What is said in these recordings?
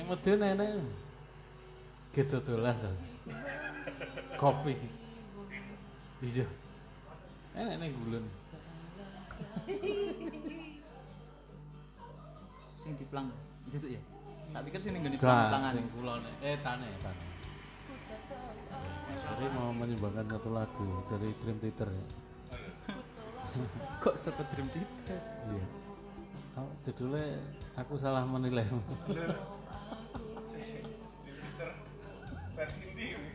Yang medun enak. Gitu dolan to. Kopi. Iya. Enak ning gulun. Sing diplang. Itu tuh ya. Tak pikir sing nggone Gak, plangan. sing kulone. Eh, tane, tane. Mas Ferry mau menyumbangkan satu lagu dari Dream Theater ya. Kok saka Dream Theater? Iya. Oh, judulnya aku salah menilai. versi indie ini.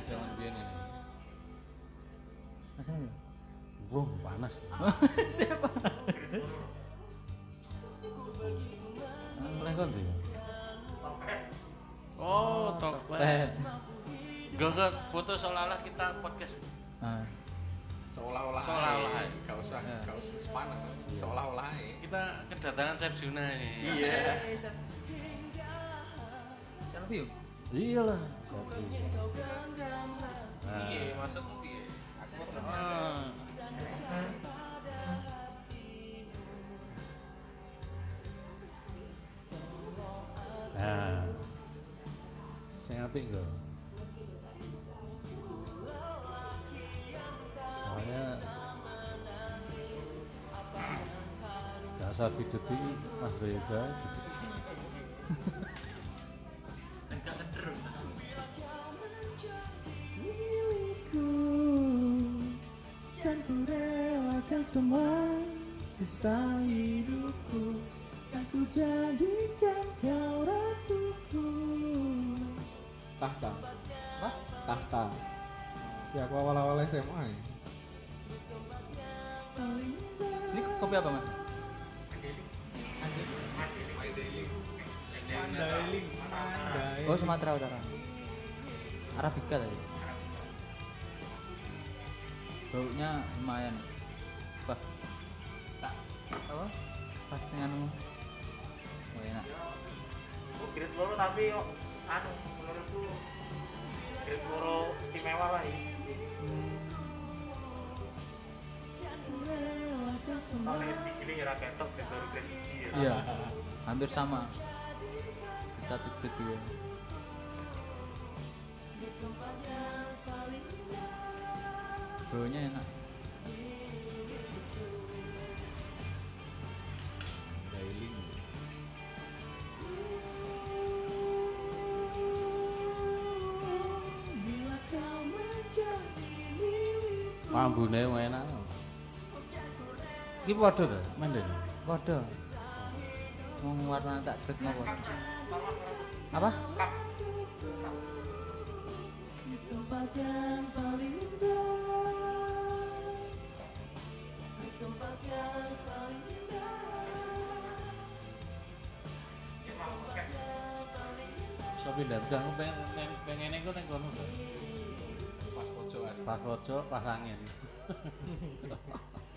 Zaman biyen panas. Siapa? Mulai konti. Oh. Gak foto seolah-olah kita podcast. Ah. Seolah-olah. Seolah-olah. Ae. Gak usah, Ya. gak usah sepanang. Seolah-olah. Kita kedatangan Chef Juna ini. Iya. Selfie yuk. Iyalah. Satu. Nah. Iya, maksudmu piye? Aku pernah Ah. Nah. Sing apik kok. Gak usah didetik Mas Reza didetik. milikku Kan ku relakan semua sisa hidupku Dan ku jadikan kau ratuku Tahta. Hah? Tahta. Ya aku awal-awal SMA ya. Ini kopi apa mas? Mandailing. Mandailing. Oh Sumatera Utara. Arabica tadi. Baunya lumayan. Wah. Tak apa? Pas denganmu. Oh enak. Grade loro tapi kok anu menurutku grade loro istimewa lah ya. Relakan semua Tapi SD gini ya ketok grade loro grade siji ya. Iya. Hampir sama. Satu grade dua. Baunya enak. Mandailing. Bila kau menjadi milikku Ambune enak. Iki padha to, menden. Podo. Mau warna tak grade nopo? Apa? Iso pindah aku pengen pengen iku ning kono. Pas pojokan. Pas pojok, pas angin.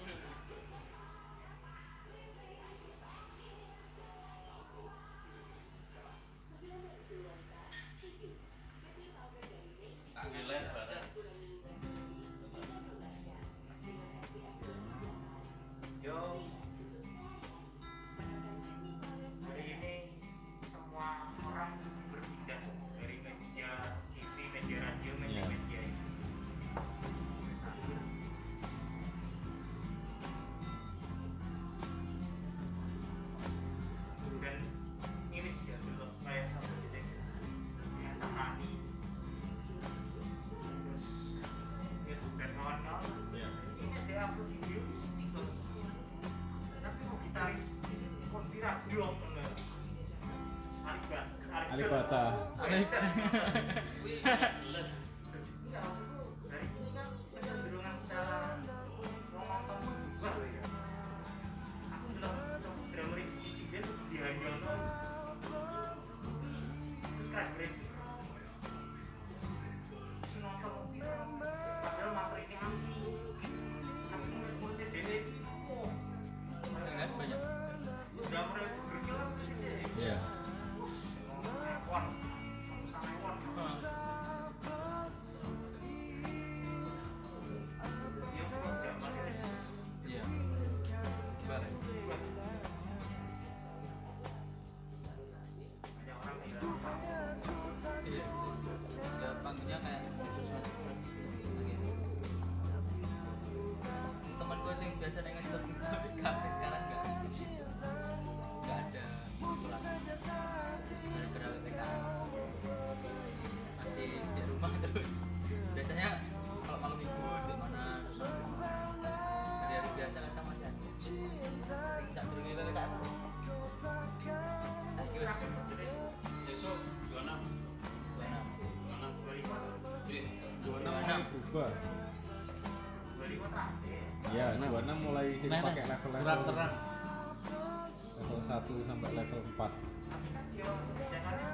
1 sampai level 4. Aplikasi yang kebijakannya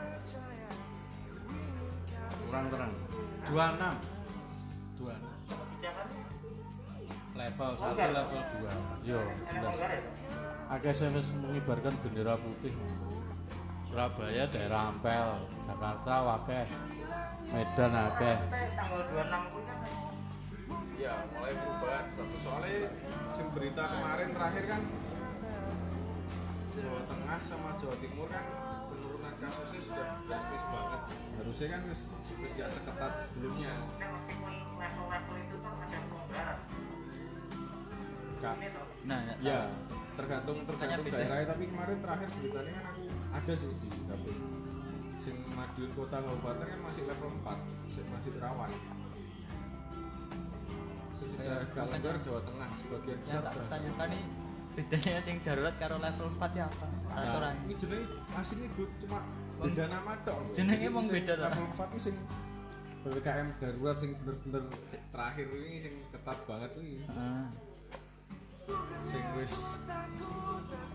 kurang terang. 26 26 kebijakannya level 1 Longgar. level 2 yo jelas. Ya. wis mengibarkan bendera putih Surabaya daerah Ampel Jakarta wakeh. Medan akeh. Sampai tanggal 26 pun kan Ya, mulai perubahan. Status soalnya sim berita kemarin terakhir kan Jawa Tengah sama Jawa Timur kan penurunan kasusnya sudah drastis banget. Harusnya kan wis gak seketat sebelumnya. Level-level itu kan ada pelonggaran. Nah, nggak ya tahu. tergantung tergantung beda. daerahnya tapi kemarin terakhir beritanya kan aku ada sih di HP. Sing Madiun kota kabupaten kan masih level 4, masih, masih rawan. Sesudah Ya, longgar Jawa Tengah sebagian besar tanyakan nih bedanya sing darurat karo level 4 ya apa? Nah, Aturan. Iki jenenge asline grup cuma beda nama tok. Jenenge mong beda ta. Level 4 ku sing PPKM darurat sing bener-bener terakhir ini sing ketat banget iki. Heeh. Ah. Sing wis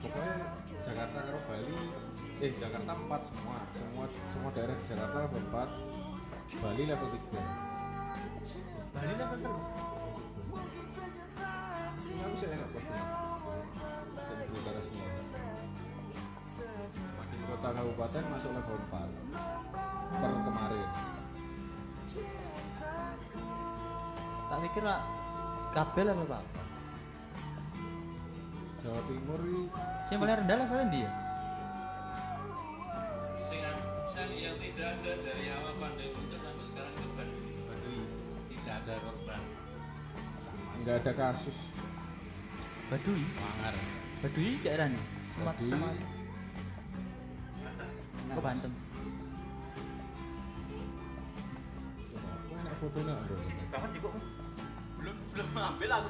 pokoknya Jakarta karo Bali eh Jakarta 4 semua. Semua semua daerah di Jakarta level 4, Bali level 3. Bali level 3. Kota kabupaten masuk level 4 per kemarin. Tak pikir lah kabel apa Pak? Jawa Timur ini Sing paling rendah levelnya dia. sing sing yang tidak ada dari awal pandemi muncul sampai sekarang korban tidak ada korban nggak ada kasus. Baduy. mangar Baduy daerahnya. Sama ke Banten. Fotonya. Belum belum ambil aku.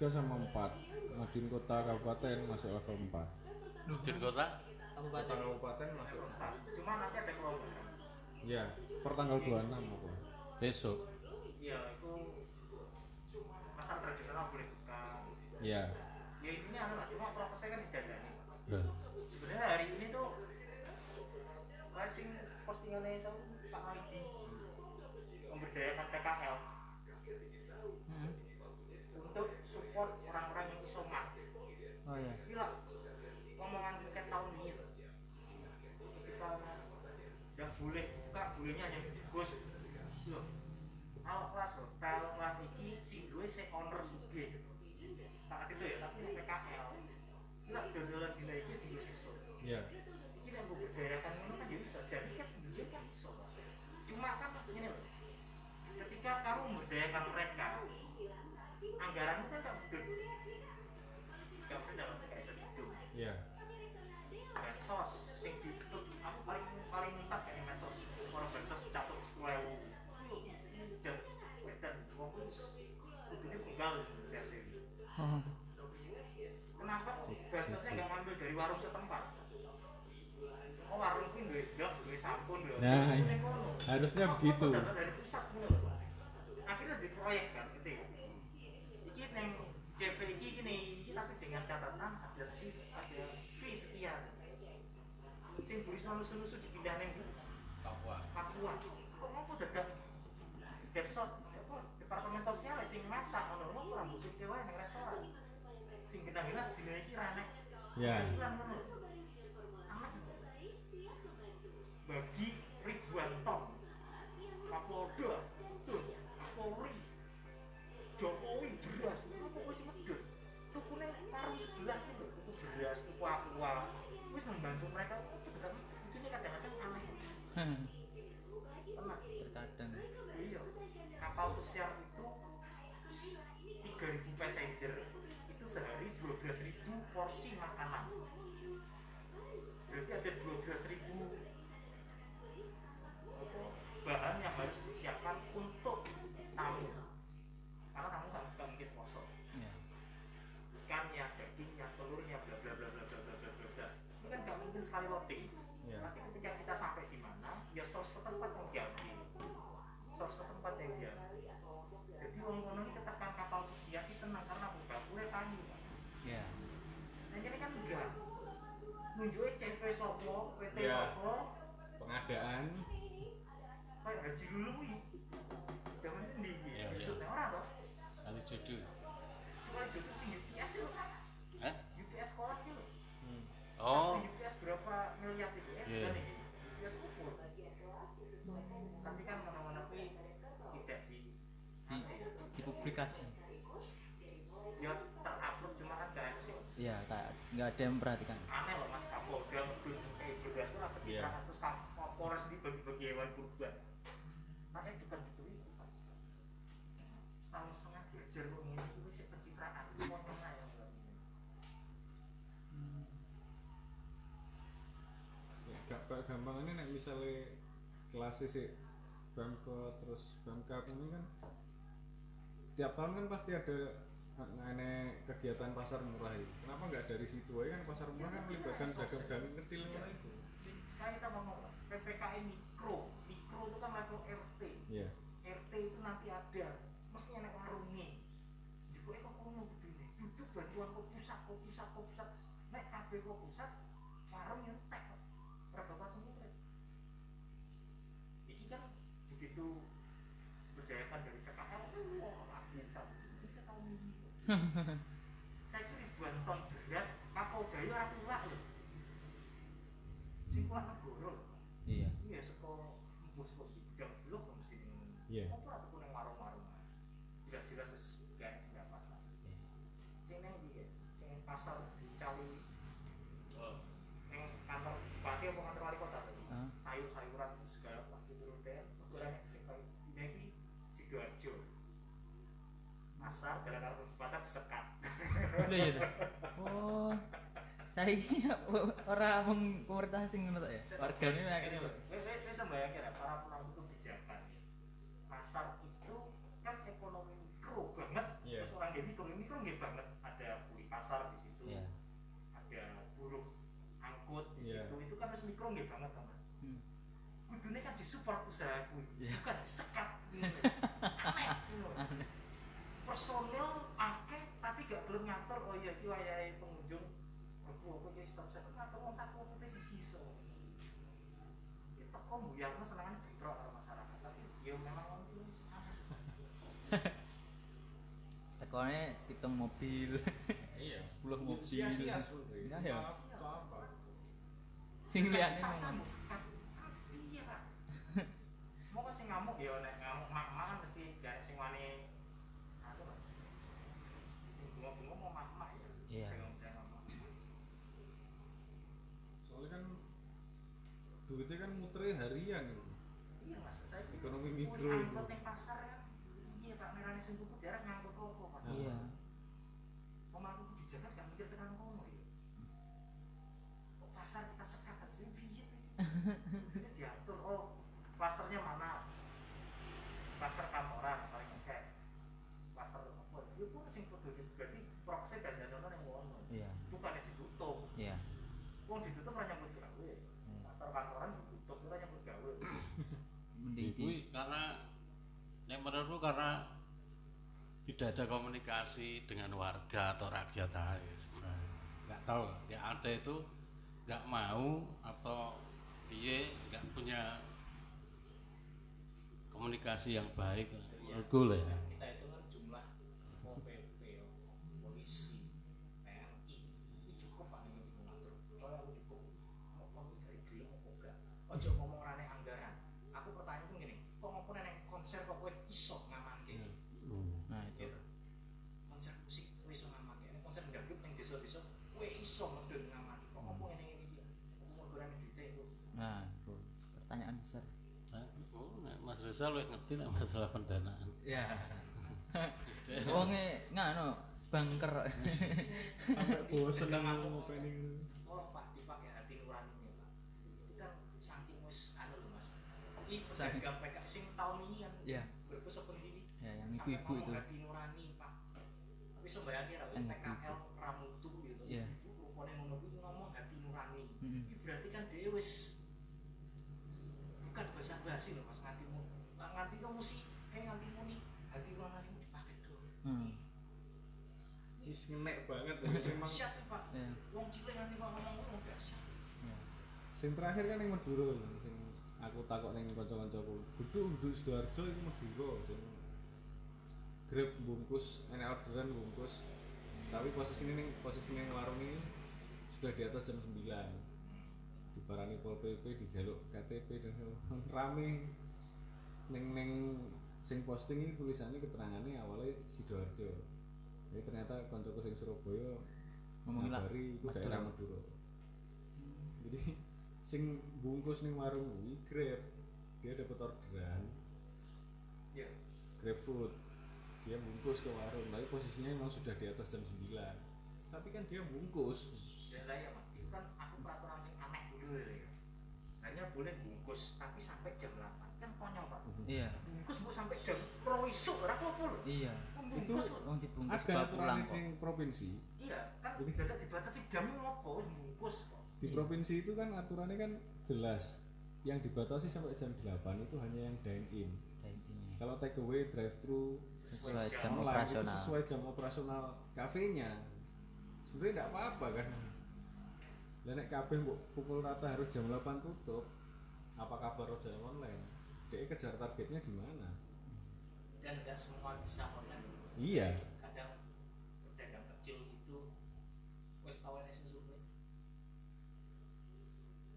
3 sama 4. Madiun Kota Kabupaten masuk level 4. di kota Kabupaten. Kabupaten masuk Cuma nanti ada kelonggaran. Ya, per tanggal 26 aku. besok Iya, itu pasar tradisional boleh buka. Ya. Ya intinya anu lah, cuma prosesnya kan didandani. gitu. Memperhatikan aneh loh mas kapolda ngedut kayak juga itu apa citraan Iya. terus kapolres di bagi-bagi hewan kurban makanya bukan gitu itu Pak. setahun setengah belajar kok ini itu sih pencitraan itu mau tengah ya gak gampang ini nek misalnya kelasnya sih Bangko terus Bangkap ini kan tiap tahun kan pasti ada ane kegiatan pasar murah itu. Kenapa nggak dari situ aja kan pasar murah kan melibatkan dagang-dagang kecil ngono itu. sekarang kita ngomong PPKM mikro mikro itu kan level RT Iya. RT itu nanti ada mesti enak warungnya juga kok kono begini duduk bantuan kok pusat kok pusat kok pusat nek kabeh kok saya ribuan ton beras mako gayo aku lak loh, sing kuat negara iya. Iya seko musuh bidang blok mesti iya. Apa aku nang warung-warung? Jelas-jelas sesuai gak dapat iya. sing nang iya sing pasar. Lho iya tuh. Oh. Saya orang meng pemerintah sing ngono ya. Wargane akhirnya lho. Saya sembayang kira para penanggung kebijakan pasar itu kan ekonomi mikro banget. Iya. Terus orang jadi ekonomi mikro nggih banget. Ada kuli pasar di situ, Iya. ada buruh angkut di Iya. situ. Itu kan harus mikro nggih banget kan mas. Hmm. Kudune kan disupport usaha kuwi, Iya. bukan disekat. gitu. Aneh. gitu. Personil akeh tapi gak belum ngatur oh iya iki wayahe pengunjung aku aku iki stop saya ngatur wong sak putih siji iso. Ya teko mbuyarno senengane bentrok karo masyarakat tapi ya memang wong iki wis aneh. Tekone pitung mobil. Iya. 10 mobil. Sia-sia sebenarnya. Nah, ya. Apa? Sing liyane. Iya, Pak. Mau kan sing ngamuk ya nek ngamuk mak-mak kan mesti gak sing wani aku bunga-bunga mau mak-mak ya. Iya. Mak. Soalnya kan duitnya kan muternya harian gitu. Iya mas, saya Ekonomi mikro itu. pasar kan. Iya Pak, merane sing tuku derek ngangkut iya. Di kebijakan gak mikir tekan kono ya. Kok pasar kita sekat kan sini piye ini. Diatur oh klasternya mana? Klaster kantoran paling enggak klaster apa? Ya, itu pun sing kudu berarti prosesnya dan danono yang ngono. Iya. Bukan yang ditutup. Iya. Wong ditutup hanya buat gawe. Iya. Klaster kantoran ditutup hanya buat gawe. Mending karena yang menurutku karena tidak ada komunikasi dengan warga atau rakyat aja. Nggak tahu, ya ada itu nggak mau atau dia nggak punya komunikasi yang baik lah ya. kita itu kan jumlah mau PP yo, polisi TNI itu cukup pak ini mengatur soalnya aku cukup mau kamu dari dulu mau enggak ojo ngomong rane anggaran aku pertanyaanku gini kok ngomong neng konser kok kowe iso ngamanke Hmm. Nah, itu. konser musik kowe iso ngamanke Nek konser dangdut neng desa-desa kowe iso medun ngamanke kok ngomong ngene ngene iki ngomong ngorane duite itu Nah, itu pertanyaan besar. Nah, Oh, Rizal lu ngerti nek masalah pendanaan. Ya. Wonge ngano bangker. sampai bosen Tegang aku. opening tolong pak dipakai hati nuraninya pak itu kan saking wis anu lho mas Saking- pedagang PK sing tahun ini kan Ya. berbes sendiri Ya, yang ibu-ibu itu. hati nurani pak tapi sebenarnya kira Yang PKL Ramutu gitu Iya. ibu rupanya ngono kuwi ngomong hati nurani berarti kan dia wis bukan bahasa basi loh mas nganti mu nganti kamu sih kayak nganti muni hati nurani dipakai dong Hmm. wis ngenek banget wis emang dahsyat ya pak. Ya. wong cilik nganti mau ngomong ngomong dahsyat Ya. sing terakhir kan yang Madura sing aku takok ning kanca-kancaku. Kudu kudu Sidoarjo iku Madura sing grab bungkus enek orderan bungkus. Tapi posisi ini posisi ning warung ini sudah di atas jam 9 dibarani Pol PP dijaluk KTP dan rame neng neng sing posting ini tulisannya keterangannya awalnya Sidoarjo. Jadi ternyata koncoku sing Surabaya Ngomongin lah, ngabari iku Madura. daerah Madura. Jadi sing bungkus ning warung kuwi grab. Dia dapat orderan. Ya. Grab food dia bungkus ke warung. Tapi posisinya memang sudah di atas jam 9 tapi kan dia bungkus. Ya lah ya mas, itu kan aku peraturan sing aneh dulu ya. Hanya boleh bungkus, tapi sampai jam 8 Kan konyol pak Iya. Bungkus bu sampai jam pro isuk, ora apa-apa lho Iya. Wong dibungkus ada bawa aturan pulang kok. sing provinsi Iya, kan Jadi- tidak dibatasi jam ngopo bungkus kok di Iya. provinsi itu kan aturannya kan jelas yang dibatasi sampai jam 8 itu hanya yang dine in kalau take away drive thru Sesuai jam online itu operasional. sesuai jam operasional kafenya sebenarnya tidak apa-apa kan dan nek kafe pukul rata harus jam 8 tutup apa kabar ojek online dia kejar targetnya gimana? Dan nggak semua bisa online. Iya. Kadang pedagang kecil itu Wes enek sing survei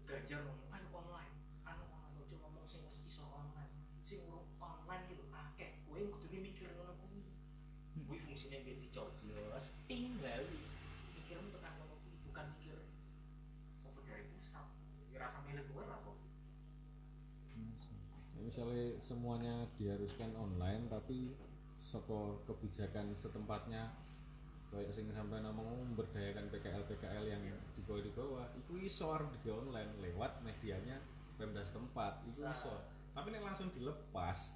Ganjar ngomong, ayo online. Anu online, ojo ngomong sing wis iso online. Sing online gitu, akeh. Kowe kudu mikir ngono kuwi. Kuwi fungsinya biar dicoblos Tinggal mikirmu tekan ngono kuwi Bukan mikir Apa jari pusat Ya rasa milih gue lah kok Ya, misalnya semuanya diharuskan online tapi soko kebijakan setempatnya kayak sing sampai ngomong memberdayakan PKL PKL yang di bawah di bawah itu iso di online lewat medianya Pemda setempat itu iso tapi nek langsung dilepas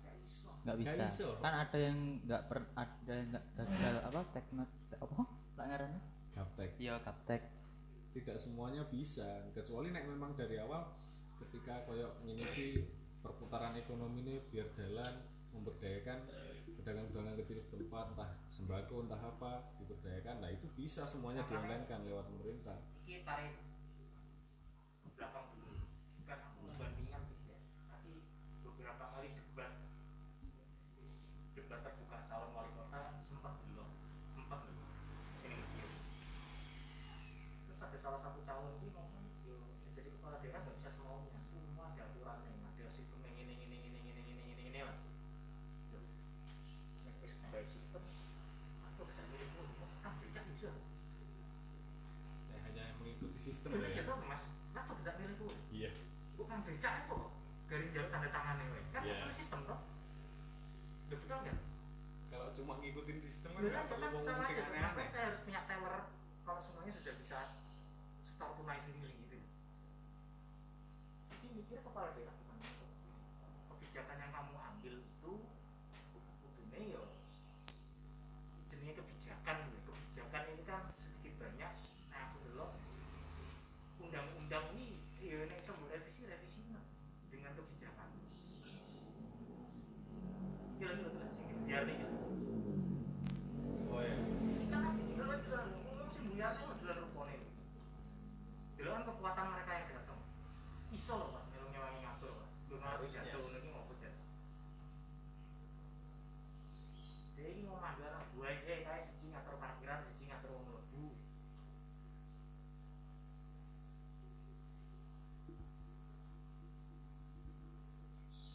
Nggak bisa. iso. Kan ada yang nggak per ada yang nggak gagal apa teknik apa? Lah ngarannya? gaptek Iya, kaptek. tidak semuanya bisa kecuali nek memang dari awal ketika koyok ini perputaran ekonomi ini biar jalan memberdayakan pedagang-pedagang kecil setempat entah sembako entah apa diberdayakan. Nah itu bisa semuanya di online kan lewat pemerintah belakang dulu Bukan aku membandingkan gitu ya Tapi beberapa kali debat Debat terbuka calon wali kota Sempat belum Sempat belum Ini video Terus ada salah satu calon ini ngomong "Yo, ya jadi kepala daerah nggak bisa semaunya Semua ada aturannya Ada sistem yang ini, ini, ini, ini, ini, ini, ini lah Yo, nek wis gawe sistem Aku bisa milih oh, kan becak bisa Nah, hanya mengikuti sistem Bener ya ya toh mas, kenapa tidak milih gue? iya Bukan becak itu kok Garing jalur tanda tangannya we. Kan Iya. yeah. sistem toh Udah betul nggak? kalau cuma ngikutin sistem kan Udah nggak kan perlu kan ngomong Kenapa aneh-aneh saya harus punya teller Kalau semuanya sudah bisa Store tunai sendiri gitu Jadi mikir kepala daerah bukan itu Kebijakan yang kamu ambil itu Kudune ya Jenisnya kebijakan gitu. Kebijakan ini kan sedikit banyak Nah aku dulu Undang-undang ini Ya ini semua revisi revisi dengan kebijakan Gila gila gila buyar nih oh ya kita kan dulu itu kan ngomong sih buyar itu dulu rupone dulu kan kekuatan mereka yang datang iso loh pak melu nyewangi ngatur pak belum harus Harusnya. jatuh ini mau hujan dia ini mau ngambil anak buah eh kayak siji ngatur parkiran siji ngatur wong mlebu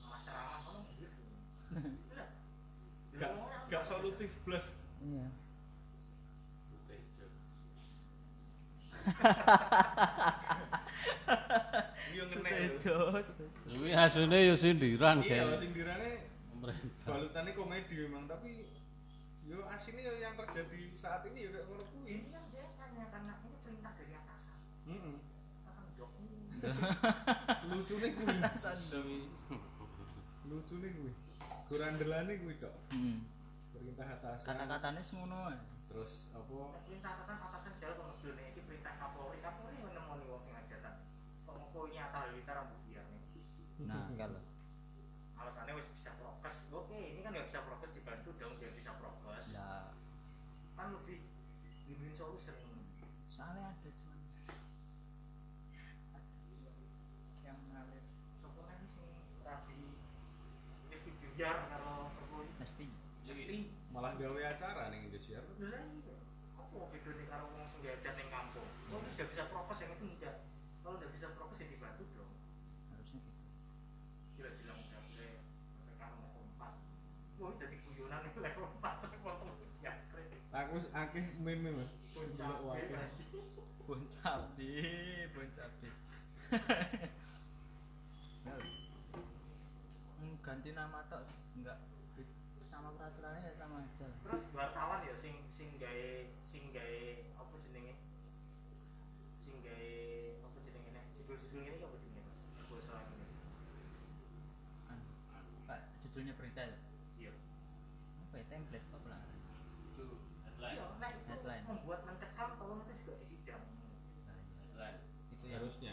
malah ceramah kono gitu Lah, dulu gak ngomongnya gak apa? solutif plus Iya. Iya ngenek lho. Setuju, setuju. Kuwi asline ya sindiran iya sindirane pemerintah. balutannya komedi memang tapi yo aslinya yo yang terjadi saat ini yo kayak ngono kuwi. Ini kan dia hanya karena ini perintah dari atasan. Heeh atasan jok. Lucune kuwi. Atasan. Lucune kuwi. Kurandelane kuwi kok Hmm. perintah atasan. Kata-katanya semono terus apa? Perintah atasan atasan jauh ke mobil nih ini perintah kapolri kapolri yang nemoni wong sing hajatan kok mau ini atal kita rambut nih Nah, kalau alasannya wis bisa prokes. Oke ini kan nggak bisa prokes dibantu dong biar bisa prokes. Ya kan lebih win-win solution. Soalnya ada cuman. Yang ngalir sopo kan sing rabi? Ini biar kalau sopo mesti mesti malah gawe acara nih Indonesia. Lha iya. Apa bedanya karo wong sing diajak ning kampung? Kalau sudah bisa prokes yang itu enggak. Kalau udah bisa prokes ya dibantu dong. harusnya gitu Gila bilang udah gue PPKM level 4. Wah, jadi guyonan itu level 4 potong jangkrik. aku wis akeh meme Puncak boncap di boncap di ganti nama tok enggak. Sama peraturannya ya sama aja. Terus wartawan ya sing sing gawe sing gawe apa jenenge? Sing gawe apa jenenge nek? Judul-judul ini apa jenenge? Judul salah ini. Kan, Pak, judulnya berita ya? Iya. apa ya template apa lah itu headline Iya, nek itu Headline. membuat mencekam tolong itu juga disidang. Nah, headline itu yang harusnya Ya memang media sih. Saya mau aku juga berita nih bapak E di Kisara kan baru meninggal korban keganasan corona itu boso apa pak ini sing moco wong anu kan dadi wedi Pak. iya kayak enggak enggak enggak anu aja soalnya kan banyak yang kayak gitu kan maksudnya yang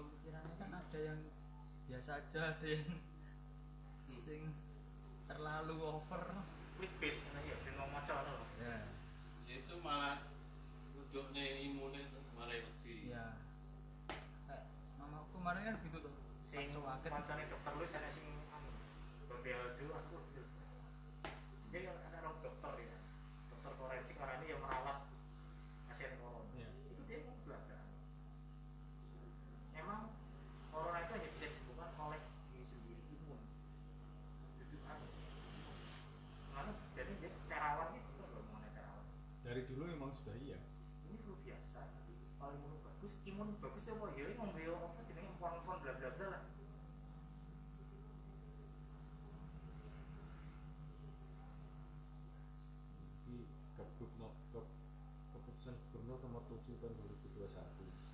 pemikirannya kan ada yang biasa aja ada yang sing terlalu over. Clickbait karena ya ben moco ngono Mas. ya. Itu malah rujuknya imunnya itu malah wedi ya. Kayak mamaku kemarin kan gitu tuh. Sing moncone dokter lu sana sing anu bebel dulu aku dia yang ada orang dokter ya dokter forensik orang ini yang merawat pasien corona Iya. itu dia mau belajar emang corona itu hanya bisa disembuhkan oleh diri sendiri imun itu anu Lalu jadi dia terawan itu betul loh mengenai terawan dari dulu memang sudah iya ini flu biasa tapi kalau imun bagus imun bagus ya apa ya ini ngombe apa jenenge empon-empon bla bla bla lah di Kebud no, ke, keputusan gubernur nomor 7 tahun 2021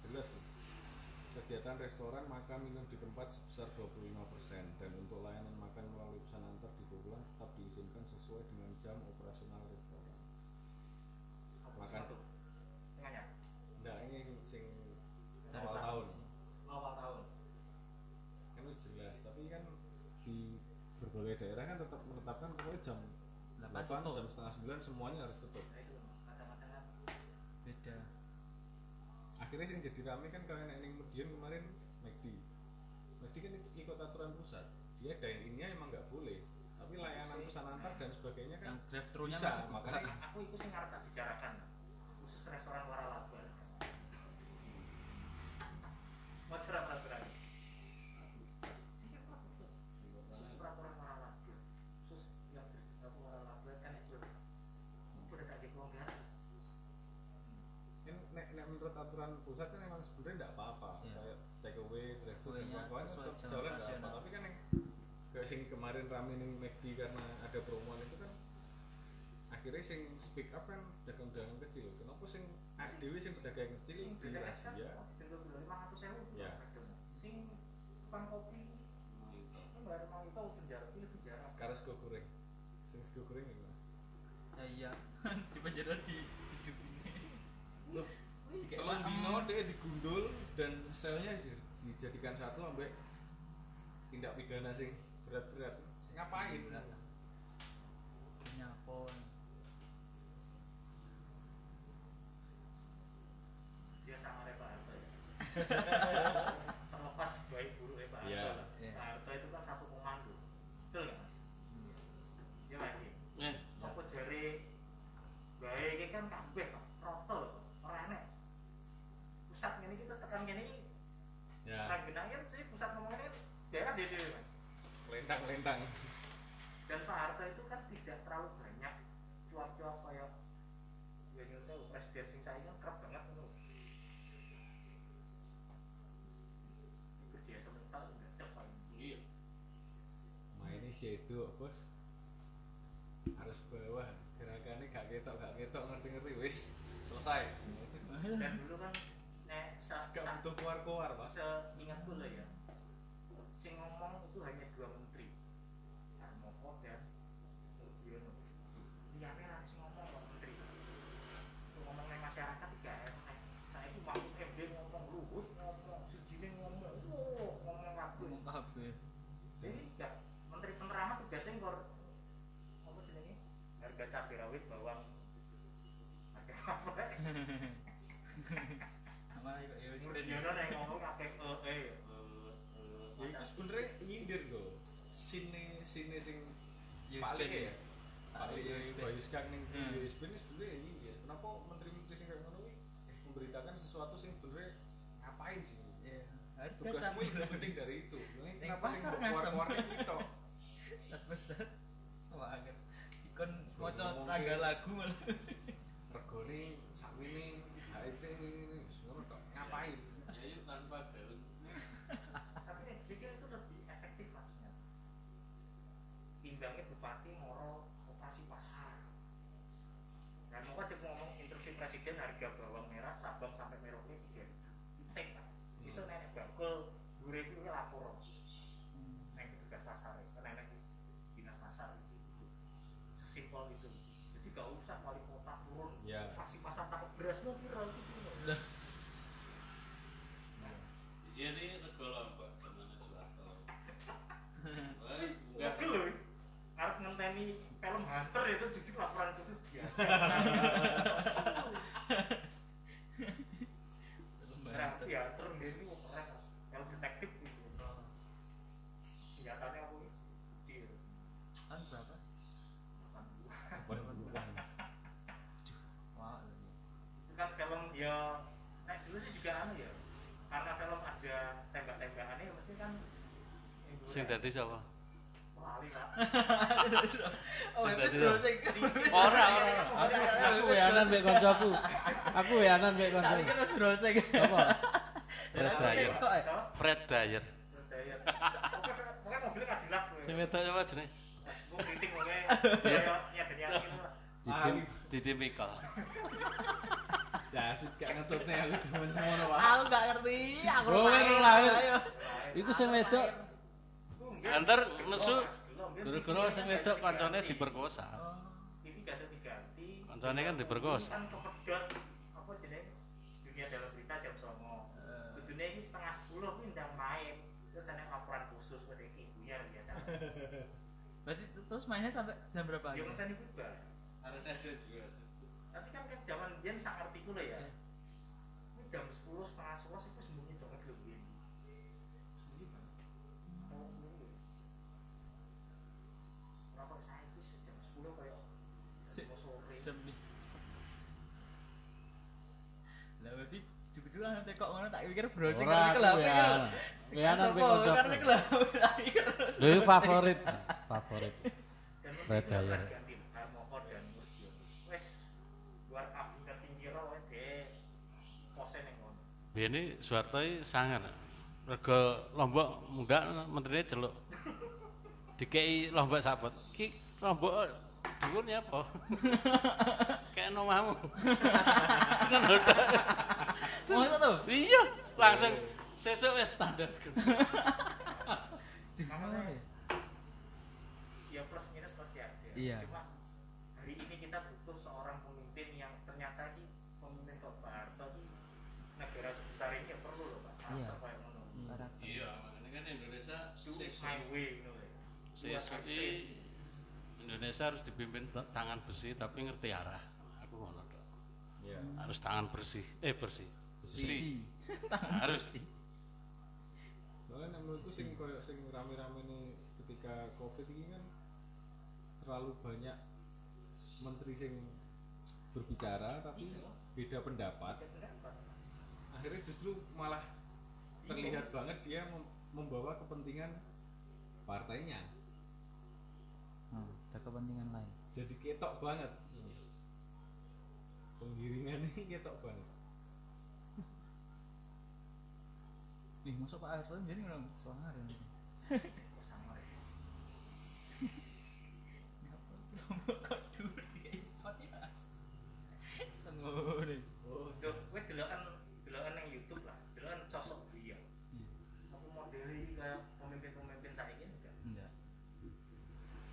jelas loh. Kegiatan restoran makan minum di tempat sebesar 25% dan untuk layanan makan melalui pesan antar di bulan tetap diizinkan sesuai dengan jam operasional restoran. Makan. tuh tengahnya enggak ini sing awal tahun. awal tahun. Kan jelas tapi kan di berbagai daerah kan tetap menetapkan pokoknya jam 8 8 tutup. jam setengah 9 semuanya harus tutup akhirnya sing jadi rame kan kalau yang Medion kemarin McD McD kan ikut aturan pusat. Dia dine innya emang nggak boleh. Tapi layanan pesan antar dan sebagainya kan yang drive thru nya bisa makanya aku itu sing ngarep bicarakan khusus restoran waralaba mau cerah peraturan khusus peraturan waralaba khusus yang aku waralaba kan itu udah tak dikelonggaran kan nek, nek aturan pusat kan emang sebenarnya nggak apa-apa. Iya. kayak take away drive thru dan kawan-kawan sesuai tetap jalan nggak apa tapi kan yang kayak sing kemarin rame nih McD karena ada promoan itu kan akhirnya sing speak up kan dagang-dagang kecil kenapa sing dewi sing pedagang kecil sing di kan Asia? Ya. sing tukang kopi. Itu bayar lima itu penjara pilih penjara. Karo sego goreng. Sing sego goreng Ya iya. di penjara di hidup ini. Loh, Dikek Tolong maem. dino dia digundul dan selnya di- dijadikan satu ambek tindak pidana sing berat-berat. Ngapain? Nyapon. dia sama kayak Pak Harto ya terlepas baik buruk ya Pak Harto Iya. lah. Iya. Pak Harto itu kan satu komando betul nggak mas? Iya mas Iya. Eh, apa jari baik ini kan kabeh Pak roto orang aneh pusat ini kita tekan gini Ya, orang genangin sih pusat ngomongnya daerah dia dia mas lentang-lentang. dan Pak Harto itu kan tidak terlalu banyak cuap-cuap kayak ya nyuruh saya presiden sing saya kan kerap banget menurut kerja sebentar udah dapat iya. Shadow, Bos. Harus bawah. Gerakannya gak ketok, gak ketok ngerti-ngerti wis selesai. dan dulu kan nek sa, Gak sa, butuh keluar-keluar, Pak. seingatku lah ya sing ngomong itu hanya dua menteri Harmoko dan Murdiono liane lah sing ngomong kok menteri itu ngomong nih masyarakat tidak enak saya itu mau MD ngomong luhut ngomong sejine ngomong wow ngomong kabeh Ngomong kabeh. jadi ya menteri penerangan tugasnya ngor apa jenenge harga cabai rawit bawang harga apa ya wis yang ngomong kabeh eh eh Ya sebenarnya nyindir kok. Sini sini sing. Lik ya. Pak Lik Ya, ya USB. Bayu Skang ning. USB ini sebenarnya nyindir. Kenapa menteri-menteri sing kayak ngono memberitakan sesuatu sing sebenarnya ngapain sih? Tugasmu cabai. lebih penting dari itu. Kenapa pasar keluar-keluar itu besar. Semangat. Dikon maca ke- lagu malah. Regone sakmene HIT ini semua toh ngapain? Ya itu tanpa gaun. tapi yang pikir itu lebih efektif maksudnya timbangnya bupati moro operasi pasar dan mau aja ngomong instruksi presiden harga bawang merah sabang sampai merauke tiga ribu tek pak bisa nenek bakul dure itu lapor neng petugas pasar ya karena nenek dinas pasar sesimpel itu jadi gak usah wali kota turun Ya. operasi pasar takut beras mau kira itu Lah. Iya ini rego lombok zaman Soeharto. Wah, enggak. Loh, harus ngenteni film Hunter itu justru laporan khusus dia. sing dadi sapa? Lali, Pak. Oh, ora, ora. Aku aku weanan mek koncoku. Aku weanan mek koncoku. Lali terus brosing. Sapa? Fred Dyer. Fred Dyer. Sing wedok sapa jeneng? Mung kritik wae. Didi Mikal. Jasit gak ngetutne aku cuma semono, wae. Al gak ngerti, aku lahir. Iku sing wedok Antar nesu gara-gara sing wedok kancane diperkosa. Ini gak usah diganti. Kancane kan diperkosa. Kan kepedot apa jenenge dunia dalam berita jam songo. Kudune ini setengah sepuluh kuwi ndang main. Terus ada laporan khusus buat ibunya biasa. Berarti terus mainnya sampai jam berapa? Gitu? ngenteni kuwi bar. Ada aja juga. Tapi kan kan zaman biyen sak lho ya. mikir browsing sing kali kelap ya. Ya nang pe kodo. Lha iki favorit. Favorit. Red Alert. Bini suatu sangat rego lombok muda menterinya celuk dikei lombok sabot ki lombok dukun ya apa? Kayak nomamu. Ngono tok. Masa tuh? Iya, langsung sesuk wis standar. Gimana ya? ya plus minus pasti ada Iya. cuma hari ini kita butuh seorang pemimpin yang ternyata ini pemimpin Pak Harto ini negara sebesar ini ya perlu loh Pak Iya. Iya, makanya kan Indonesia sesuk my way gitu loh sesuk iki Indonesia harus dipimpin tangan besi tapi ngerti arah. Aku ngono tok. Iya. Harus tangan bersih. Eh bersih. Besi. Si. Harus. Soalnya nek menurutku sing koyo sing rame-rame nih ketika covid ini kan terlalu banyak menteri sing berbicara tapi beda pendapat akhirnya justru malah terlihat banget dia mem- membawa kepentingan partainya ada kepentingan lain. jadi ketok banget. Penggiringan ini ketok banget. Ih, masuk Pak Harto jadi orang sangar ya. sama ya Ngapa lombok kok dhuwur dikai pot ya? Sengone. oh tuh gue delokan delokan yang YouTube lah delokan sosok beliau aku model ini kayak pemimpin-pemimpin saya ini enggak Enggak.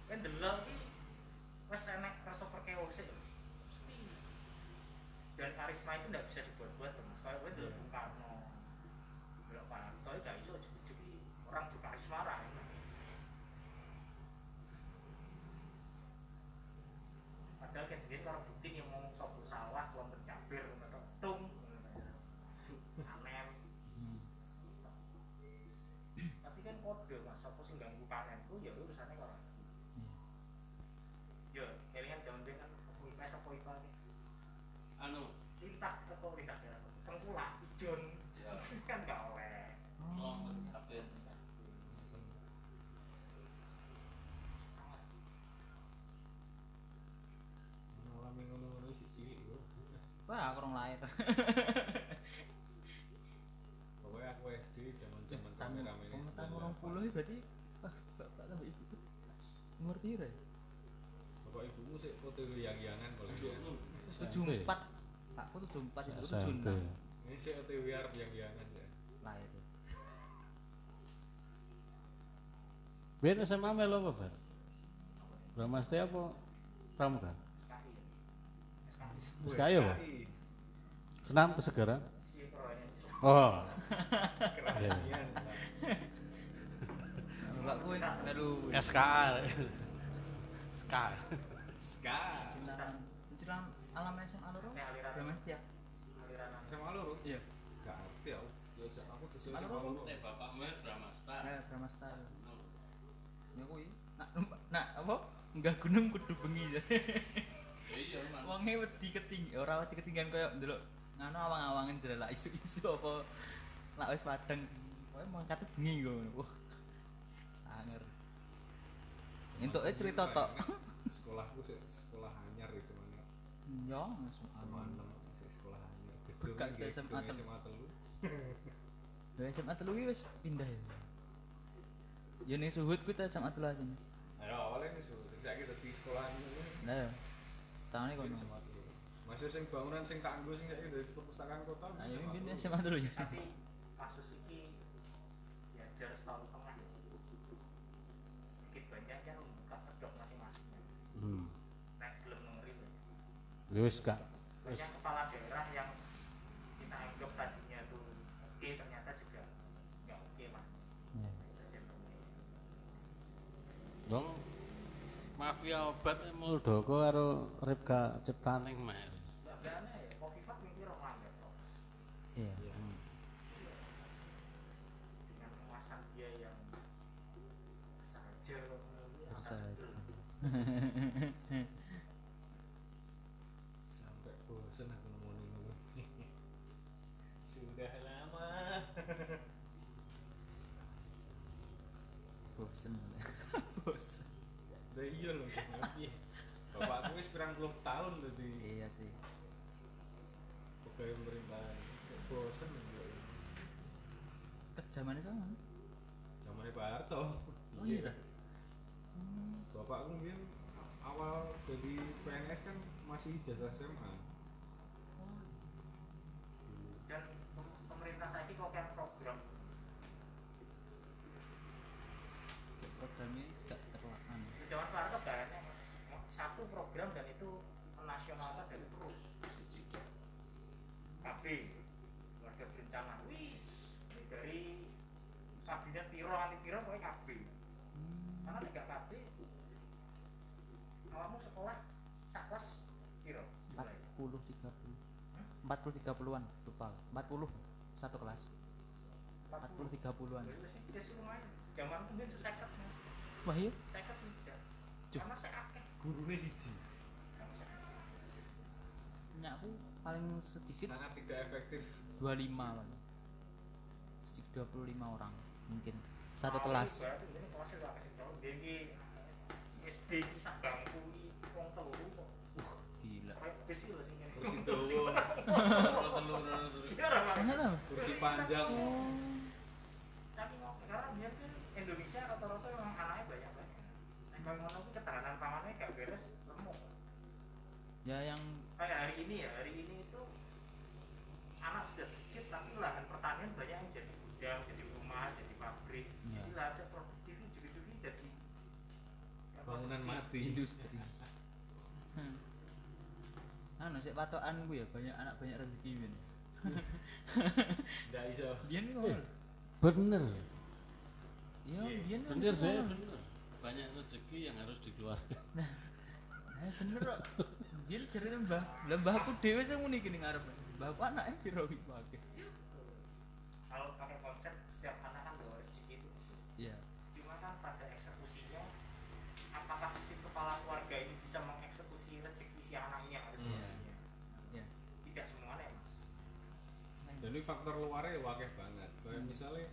kan delok iki wis enek rasa perkeose lho. Mesti. Karisma itu nggak bisa dibuat-buat Mas. Kayak kowe delok Bung Karno. Pak Harto itu gak iso iki orang berkarisma ra enak. Padahal kan dia kalau bukti yang mau sobo pokoknya aku SD zaman-zaman Tahun rame-rame ini tahun orang puluh berarti wah, bapak tambah ibu umur piro ya? bapak ibumu sih OTW yang-yangan paling ya Tujuh empat. Pakku tujuh empat itu tujuh enam ini sih OTW arep yang-yangan ya lahir. Biar SMA melo apa, Bar? Brahmasti apa Pramuka? SKI. SKI. SKI apa? Senam kesegaran? Oh. Iya. Keren. Bapakku melu SKA. SKA. Ska cilan cilan alam SMA loro. Berapa ya? SMA loro Iya. gak ngerti aku Jajak aku di SMA SMA loro. Eh bapakmu ya Brahmasta. Nah, Brahmasta. Ya kuwi. Nak nak apa? Enggak gunung kudu bengi ya. Iya, Mas. Wonge wedi ketinggi, ora wedi ketinggian koyo ndelok ngono awang-awangan jelek isu-isu apa lak wis padang. Kowe mangkat bengi ngono. Wah. Sanger. Entuke cerita tok. sekolahku sih sekolah anyar itu mana Yo, SMA sih sekolah anyar Bukan Gedung- SMA telu. SMA telu Dari SMA telu iki wis pindah ya. Ya ning Suhud kuwi ta SMA telu aja. ayo awalnya nih suh sejak kita sekolah ini Lah ya. Tahunnya kono. SMA telu masih sing bangunan sing kanggo sing kayak dari perpustakaan kota Nah, ya mungkin telu. SMA telu ya. tapi kasus ini ya jarak setahun setengah sedikit banyak kan membuka kedok masing-masing Hmm. nah belum ngeri tuh Ya Wis gak wis banyak kepala daerah yang kita anggap tadinya tuh oke ternyata juga nggak oke lah Iya. dong Mafia obat Muldoko karo Ripka Ciptaning meh. Sampai bosen aku nemuin ngono sudah lama Bosen. Bosen. udah iya loh bapakku wis pirang puluh tahun tadi Iya sih. pegawai pemerintahan Kok bosen ya Ket zamane sama. zamannya Pak Harto Oh iya. dah. bapakku mungkin awal jadi PNS kan masih ijazah SMA dan pem- pemerintah saya ini kok kayak program? Programnya juga terlaksana. Tuh kayaknya mas. Satu program dan itu nasionalnya dari terus. KB keluarga berencana. Wis dari kabinet piro anti piro pokoknya KB karena tidak KB awakmu sekolah 40 30-an lupa. 40 satu kelas. 40 30-an Ya, wis, wis lumayan zaman itu mungkin seseket mas wah iya seket sih karena gurunya siji. Punya aku paling sedikit sangat tidak efektif. 25 Pak. sedikit 25 orang mungkin. Satu kelas. ini ini SD ini sak bangku ini wong telu kok. Gila kursi dawa Telur telur. Iya kursi panjang Tapi kok karena biar kan Indonesia rata-rata memang anaknya banyak. Nek kaya ngono kuwi ketahanan pangannya gak beres lemuk. ya yang Kayak hari ini ya, hari ini itu anak sudah sedikit tapi lahan pertanian banyak yang jadi gudang, jadi rumah, jadi pabrik. Iya. Jadi lahan yang produktif juga-juga jadi ya, bangunan mati industri Hmm. Anu sih patokan gue ya banyak anak banyak rezeki ben nggak iso. Biyen Eh, ngomong. bener iya biyen bener deh ngomong. bener. Banyak rezeki yang harus dikeluarkan. nah bener kok. Biyen cerita mbah lah mbahku dhewe sing muni kene ngarep. Bapak anaknya piro iki pakai Kalau pakai konsep ini faktor luarnya wakil banget. Kayak misalnya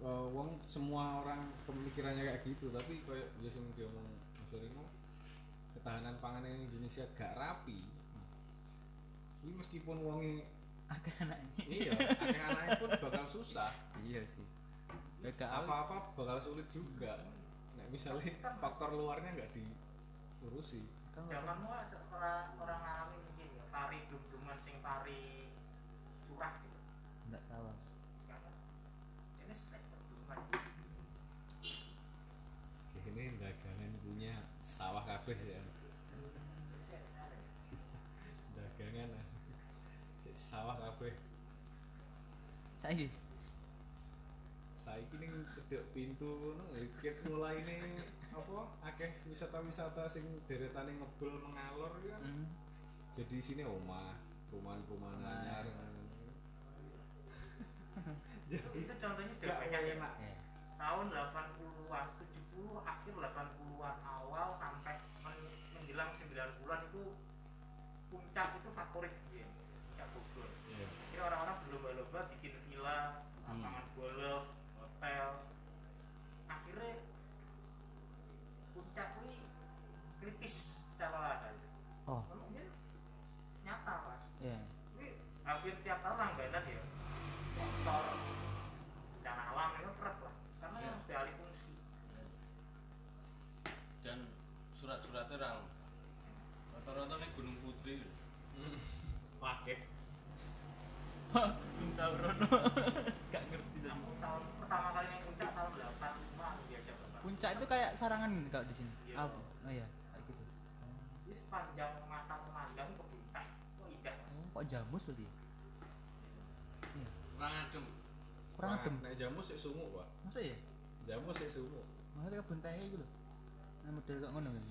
eh, wong semua orang pemikirannya kayak gitu tapi kayak biasa yang diomong Mas Rino ketahanan pangan Indonesia gak rapi. Ini meskipun wongi akeh anaknya. Iya akeh anaknya pun bakal susah. Iya sih. Apa-apa bakal sulit juga. Nah misalnya faktor luarnya nggak diurusi. Zamanmu lah orang orang ngalami mungkin ya pari dum-duman sing pari curah gitu. Enggak tahu ini sektor duman ini dagangan punya sawah kabeh ya. Ya. dagangan. Ah. Sawah kabeh. Saiki? Saiki ning cedek pintu ngono ket mulai ini apa akeh wisata-wisata sing deretane ngebul mengalor ya. Kan hmm. jadi sini omah perumahan-perumahan anyar jadi itu contohnya sudah banyak ya enak ya tahun 80-an 70 akhir 80-an awal sampai men- menjelang 90-an itu puncak itu favorit dia puncak Bogor Iya. Jadi orang-orang berlomba-lomba bikin villa, Hmm. lapangan golf, hotel. Akhirnya puncak ini kritis secara lahan. oh Kemudian nyata mas. iya Ini hampir tiap tahun langganan ya. Longsor, bencana alam itu berat lah. Karena Iya. yang sudah alih fungsi. Dan surat-suratnya ral. Rata-rata nih Gunung Putri. pakai belum tahu Rono gak ngerti tadi tahun pertama kali naik puncak tahun 85 aku diajak bapak. puncak itu kayak sarangan kalau di sini Iya. apa oh iya kayak gitu Ini sepanjang mata memandang kebun teh. Oh indah mas. oh, kok jamus berarti ya? iya Kurang adem. kurang adem nek jamu sik sungu pak masa ya jamu sik sungu maksudnya kebun teh gitu loh nah model kok ngono kan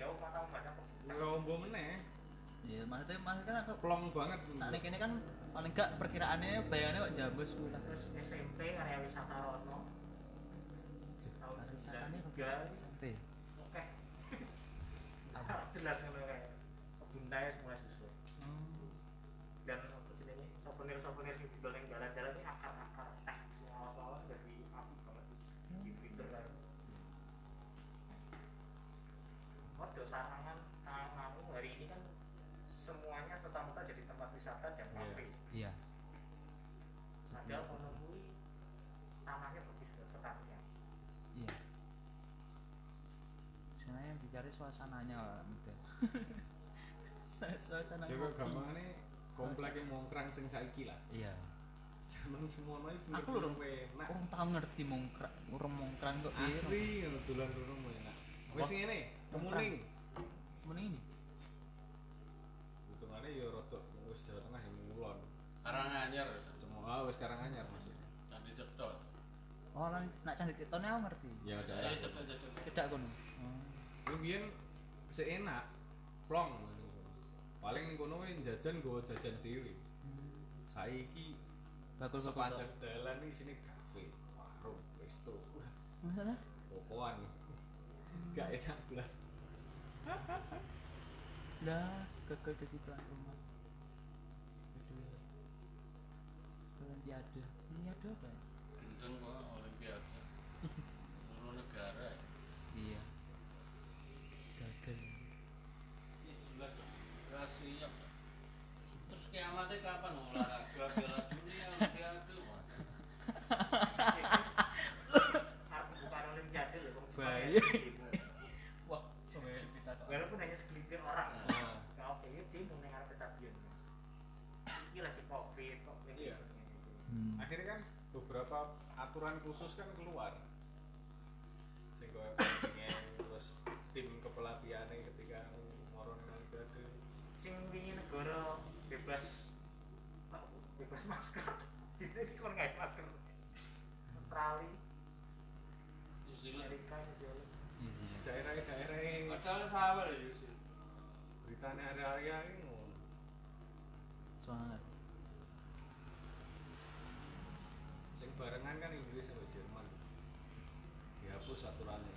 Sejauh mata memandang kebun teh. ngombo meneh iya maksudnya maksudnya kan aku plong banget nah ini kan paling gak perkiraannya bayangannya kok jamus kuwi lah. Terus SMP area wisata Rono. Tahun wisatanya 93 sampai oke. Jelas ngono kayak kebun teh semua susu. Dan apa jenenge? Souvenir souvenir sing cari suasananya lah muda suasana Ya kok gampangane komplek yang mongkrang sing saiki lah. iya Zaman semono iki Aku lho, enak. orang tahu ngerti mongkrang orang mongkrang kok Asli ngono dolan rono enak. Wis ngene, kemuning. Mending ini Hitungane ya rada wis Jawa Tengah yang ngulon. Karanganyar Cuma ah wis Karanganyar maksudnya. Candi Cedot. oh nak candi titone aku ngerti Ya daerah. Eh cedot-cedot. tidak kono Kuwi biyen seenak plong. Paling ning kono jajan nggo jajan dhewe. Saiki bakul sepanjang dalan iki sini kafe, warung, resto. Masalah pokokan. Gak enak belas. lah gagal jadi tuan rumah Aduh. Olimpiade Olimpiade apa ya? Gendeng kok Olimpiade. Seluruh negara. ya. iya gagal Ini jelas dong. Ras siap. Terus kiamatnya kapan olahraga Piala Dunia Olimpiade? Bukan olimpiade wah kita kok Walaupun hanya segelintir orang. Kalau oke, ya dia mau stadion. Lagi covid lagi Iya. gitu. Akhirnya kan beberapa aturan khusus kan keluar. Bebas masker. Ini kon nggak masker. Australia, New Zealand. Amerika, New Zealand. Daerah-daerah yang Padahal sabar ya Yusuf. beritanya area-area ini ngono. semangat Sing barengan kan Inggris sama Jerman. Dihapus aturannya.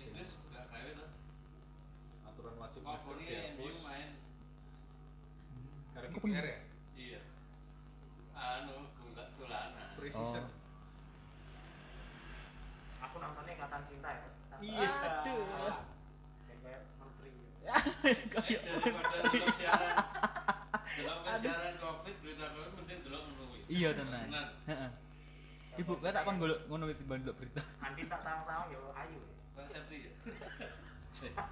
Inggris gak gawe tuh. Aturan wajib masker ini dihapus. Karena KPR ya? Precision. Aku nontonnya Ikatan Cinta ya. Iya. Aduh. Kayak kayak menteri. Eh, daripada delok siaran. Wis siaran Covid berita Covid mending delok ngono kuwi. iya tenan. Heeh. ibu gue tak kon golek ngono kuwi timbang delok berita Andi tak ayu. ya. Ya.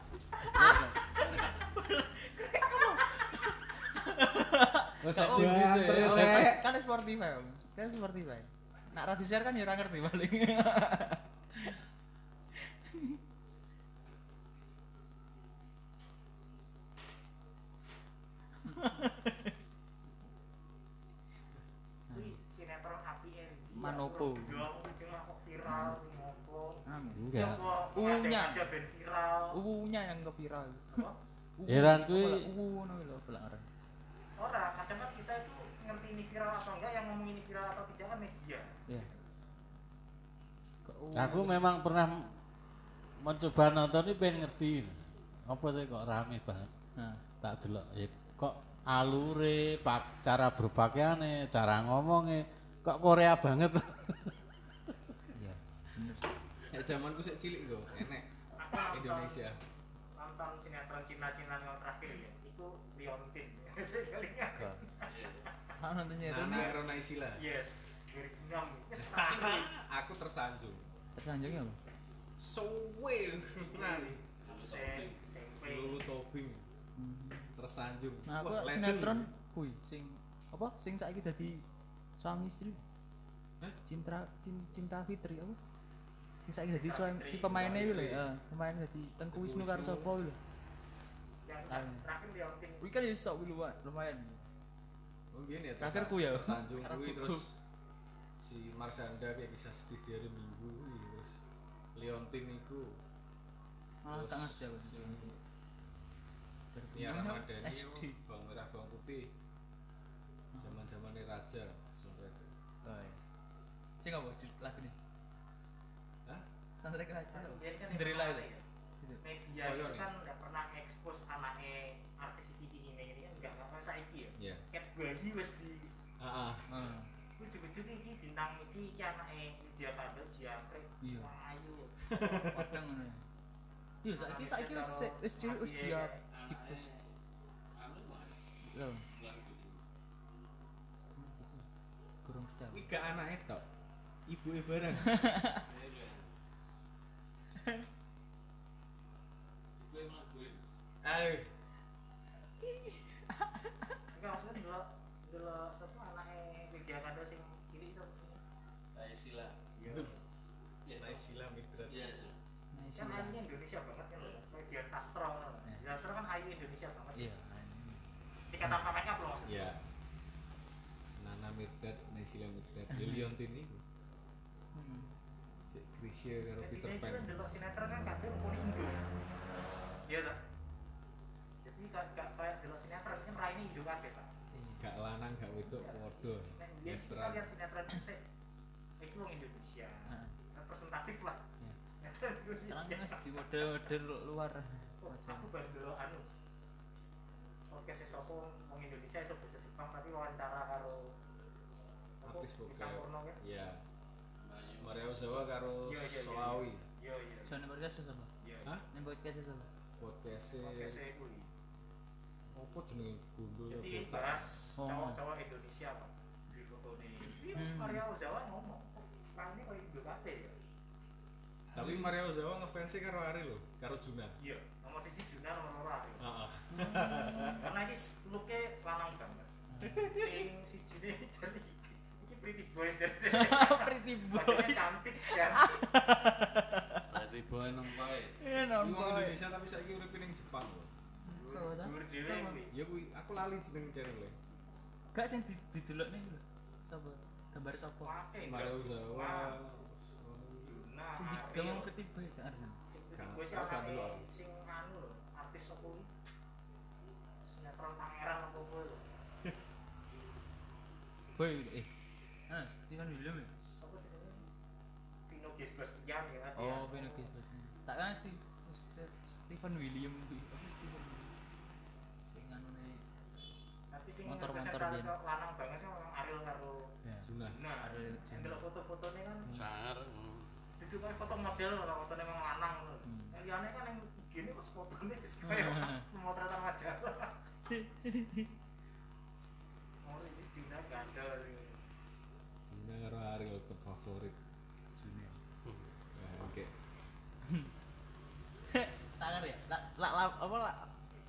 Wes Oh, sak ya, tinggi terus, kan Spotify kan Spotify nak ra di-share kan ya ora ngerti paling. Manopo. Enggak. Unya. Ada ben viral. uwunya yang ke viral. Heran kuwi- uwu ngono lho belak ora Ora, kadang kan kita itu ngerti ini viral atau enggak yang ngomong ini viral atau tidak kan media. Uwu? Aku memang pernah mencoba nonton ini pengen ngerti. Apa sih kok rame banget? nah Tak delok ya kok alure, pak, cara berpakaiannya, cara ngomongnya kok Korea banget. iya bener. Ya zamanku sik cilik kok, enek Indonesia. nonton sinetron Cina-Cina yang terakhir ya. Itu Liontin. Sekalinya. Aku nonton sinetron Nana ini Erona Isila. Yes. 2006. Wis terakhir. Aku tersanjung. Tersanjungnya apa? Suwe. Nah, Lulu Tobing tersanjung. Nah, aku sinetron kuwi sing apa sing saiki dadi suami istri. Hah? Cinta Cin- Cinta Fitri apa? Sing saiki dadi suami si pemainnya kuwi lho, heeh, pemain dadi Tengku Wisnu karo sapa lho. terakhir Liontin. Kuwi kan iso kuwi lumayan. lumayan. Oh gini ya. Terakhir ku ya. Tersanjung Karena kuwi ku- terus si Marsanda kayak kisah sedih di hari Minggu Leontin iku Malah tak ngerti aku. sing Dari Nia pemainnya Ramadhani SD. bawang merah bawang putih zaman zamannya raja sampai itu Oh iya. Sing apa judul lagu nih? Hah? Soundtrack kan Cinderella yang itu. ya. Media Oh, iya nih. kan nggak pernah ekspos anaknya artis iki ini ini kan nggak nggak kayak saiki ya. Iya. Cat bayi wis di ah Heeh. ujug-ujug iki bintang iki iki anaknya dia kabel jiangkrik. Iya. Wah ayu. Padang ngono. ya. Iya, saiki saiki wis wis cilik wis dia dipus. Anu mah. Lho, kurang setia. kuwi gak anake tok ibuke bareng Iya, iya. Eh, Enggak maksudnya delok delok sapa anake Widya Kanda sing cilik sapa sih? Kayak sila. gitu. Iya, Saya sila mitra. Iya, sih. Nah, Kan sila. ayunya Indonesia banget kan lho. Kayak Dian Sastro ngono. Iya. Dian Sastro kan ayu Indonesia banget. Iya. Tingkatan pameknya belum maksudnya. Ya. Nana Mirdad, Naisila Mirdad, Liliontini. Hmm. Si Krisya karo Jadi Peter Pan. kan delok sinetron kan kadang pun Indo. Iya tak? Jadi gak gak kayak delok sinetron kan raine Indo kabeh, Pak. Gak lanang gak wedok. Nek biyen kita lihat sinetron itu sih itu wong Indonesia. Heeh. Representatif lah. Iya. Sekarang mas di model-model luar. Aku baru dulu anu podcast sapa wong Indonesia iso bahasa Jepang tapi wawancara karo Artis. Purno kan? Iya. Bayu. Maria Ozawa karo Iya, iya, iya. Soawi. So nih podcast siapa? Iya. Hah? Nih podcast siapa? Podcastnya Podcast e kuwi. apa jenenge gundul Jadi botak. bahas Oh. cowok-cowok Indonesia Pak. Di foto. Iya, Hmm. Maria Ozawa ngomong. Kang ini kok kabeh ya. Tapi Maria Ozawa ngefans karo Ari lho, karo Juna. Iya, nomor siji Juna nomor loro Ari. Heeh. Karena ini look-e lanang banget. Sing siji ne jadi iki pretty boys ya. Pretty Wajahnya boys. cantik ya. Berarti boy nang kowe. Eh, Iki wong. Indonesia tapi saiki urip ning Jepang lho. Sama ta? Ya kuwi aku lali jeneng channel Gak sing di didelok nih lho. Sapa? Gambar sapa? Maria enggak. Ozawa. Juna, Sing digambar Pretty Boy gak ngerti. Sing Gak- delok. sing anu lho, artis apa kuwi? Sinetron pangeran apa kuwi lho. Boy eh. Ah, Steven William ya? Vino G. Sebastian ya kan. Oh, Vino Gisbert. Tak kan Steve, Steve- Stephen William kuwi. Apa Stephen William? Sing anune Tapi sing Motor-motor lanang banget kan orang Ariel karo ya. Juna. Nah, Ariel yang Juna. foto-fotonya kan. Itu kayak foto model orang fotonya memang lanang lho. Hmm. Yang liane kan yang gini pas fotonya wis kayak pemotretan majalah. Mau isi Juna gandel. Juna karo Ari lho favorit. Juna. Nah, oke. Sangar ya? Lak lak apa lak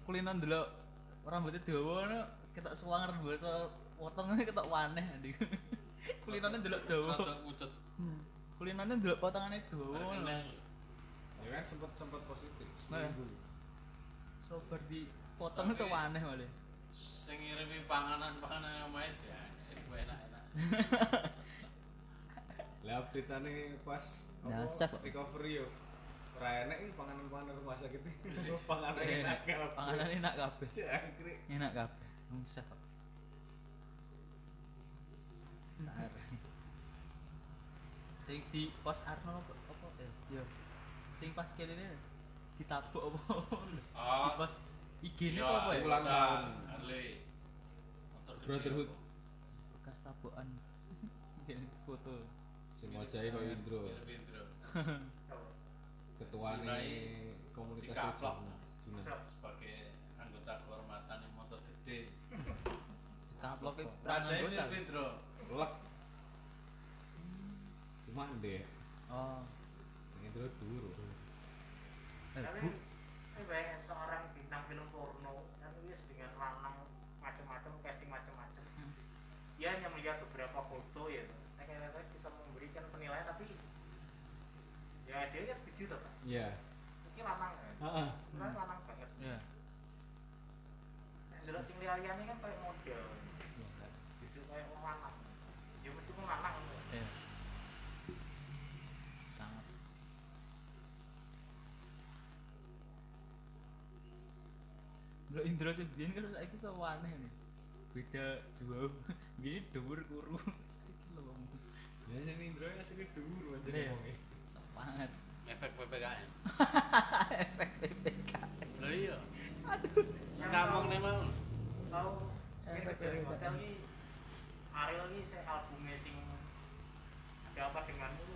kulinan delok rambutnya dawa ngono ketok suwanger basa potongnya ketok waneh. Kulinane delok dawa. Rada pucet. Kulinane potongane dawa. ngono. Perkenang. Ya kan sempat sempat positif. Nah. Di potong sewaneh malah. Sing ngirimi panganan-panganan omahe jan sing enak-enak. Lah update-ane pas chef. recovery yo. Ora enak iki panganan-panganan rumah sakit iki. Panganan enak kabeh. Panganan enak kabeh. Jangkrik. Enak kabeh. Wong chef. Sing di pos Arno apa apa ya. Sing pas kene ditabuk apa? Di Oh. pos IG ini Iya, apa ya? ulang tahun. Harley. Brotherhood. Bekas tabukan. Jadi foto. Sing wajahe koyo Indro. Indro. Junai komunitas dikaplok. Juna. Sebagai anggota kehormatan yang motor gede. Anggota. mirip Indro. Lek. Cuma ndek. Oh. Indro dhuwur. Eh, Tapi bu. bayangin seorang bintang film porno kan wis dengan lanang macam-macam casting macam-macam. Hmm. Dia hanya melihat beberapa foto ya. Kayaknya bisa memberikan penilaian tapi ya dia kan setuju tuh Pak. Iya. lo sing sendiri karo saiki kira aneh nih. Beda jauh. Gini dur kuru saya kira lo biasanya intro ya sih dur aja nih sangat efek ppkm efek ppkm Lho iya. Aduh. Ngomong nih mau tahu efek dari hotel ini Ariel ini albumnya sing ada apa denganmu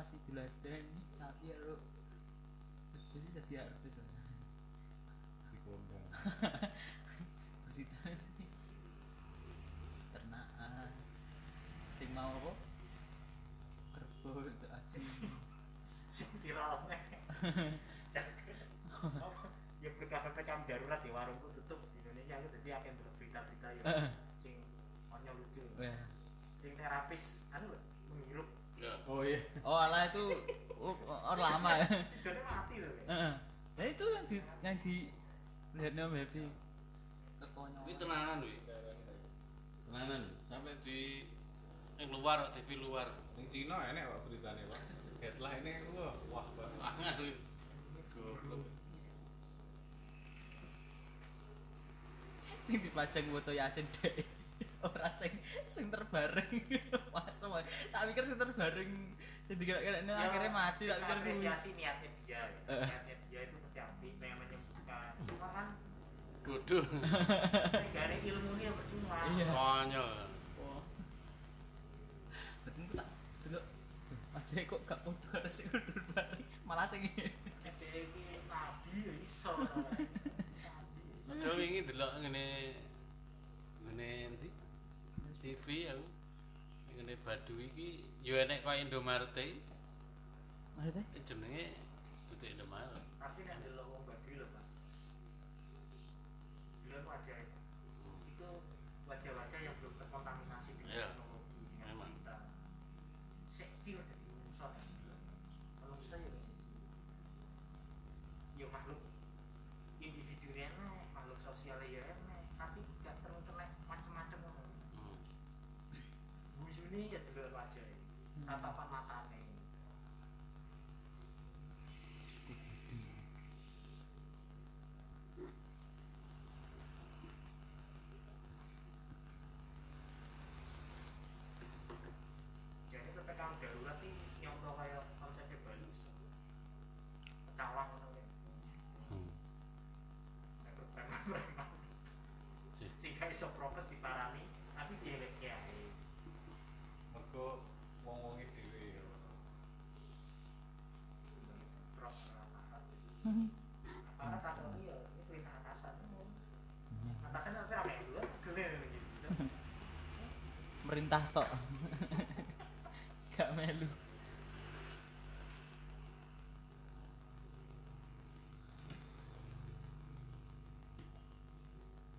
pasti diladen sapi ya lu. Itu sih tadi artis. di kondang Berita sih. Ternaan. Sing mau apa? Kerbau itu aji. Sing viral. Ya berkah PPKM darurat ya warungku tutup di Indonesia aku jadi akan berita-berita ya sing konyol lucu. Sing terapis anu. Oh iya Oh alah itu oh, oh, lama ya. Sidone mati lho. ya. Heeh. Nah itu yang di yang di lihat Om Happy kekonyolan. Kuwi tenanan kuwi. Tenanan sampai di yang luar TV luar. Yang Cina enek kok beritanya pak headline ini wah wah banget. Goblok. sing dipajang foto Yasin dek ora sing sing terbareng masuk wae. tak pikir sing terbareng sing dikira-kira ini Ya, akhirnya mati tak pikir kuwi apresiasi niatnya dia ya. Eh. niatnya dia itu pasti api pengen menyembuhkan cuma kan Bodoh. negara ilmunya percuma Iya. Konyol. oh betul tak delok aja kok gak podo karo sing terbareng malah sing ini nabi ya iso. Padahal wingi delok ngene ngene endi? TV aku ngene Baduy iki yo enek kaya Indomaret e. maksudnya jenenge dudu Indomaret. Gitu merintah tok gak melu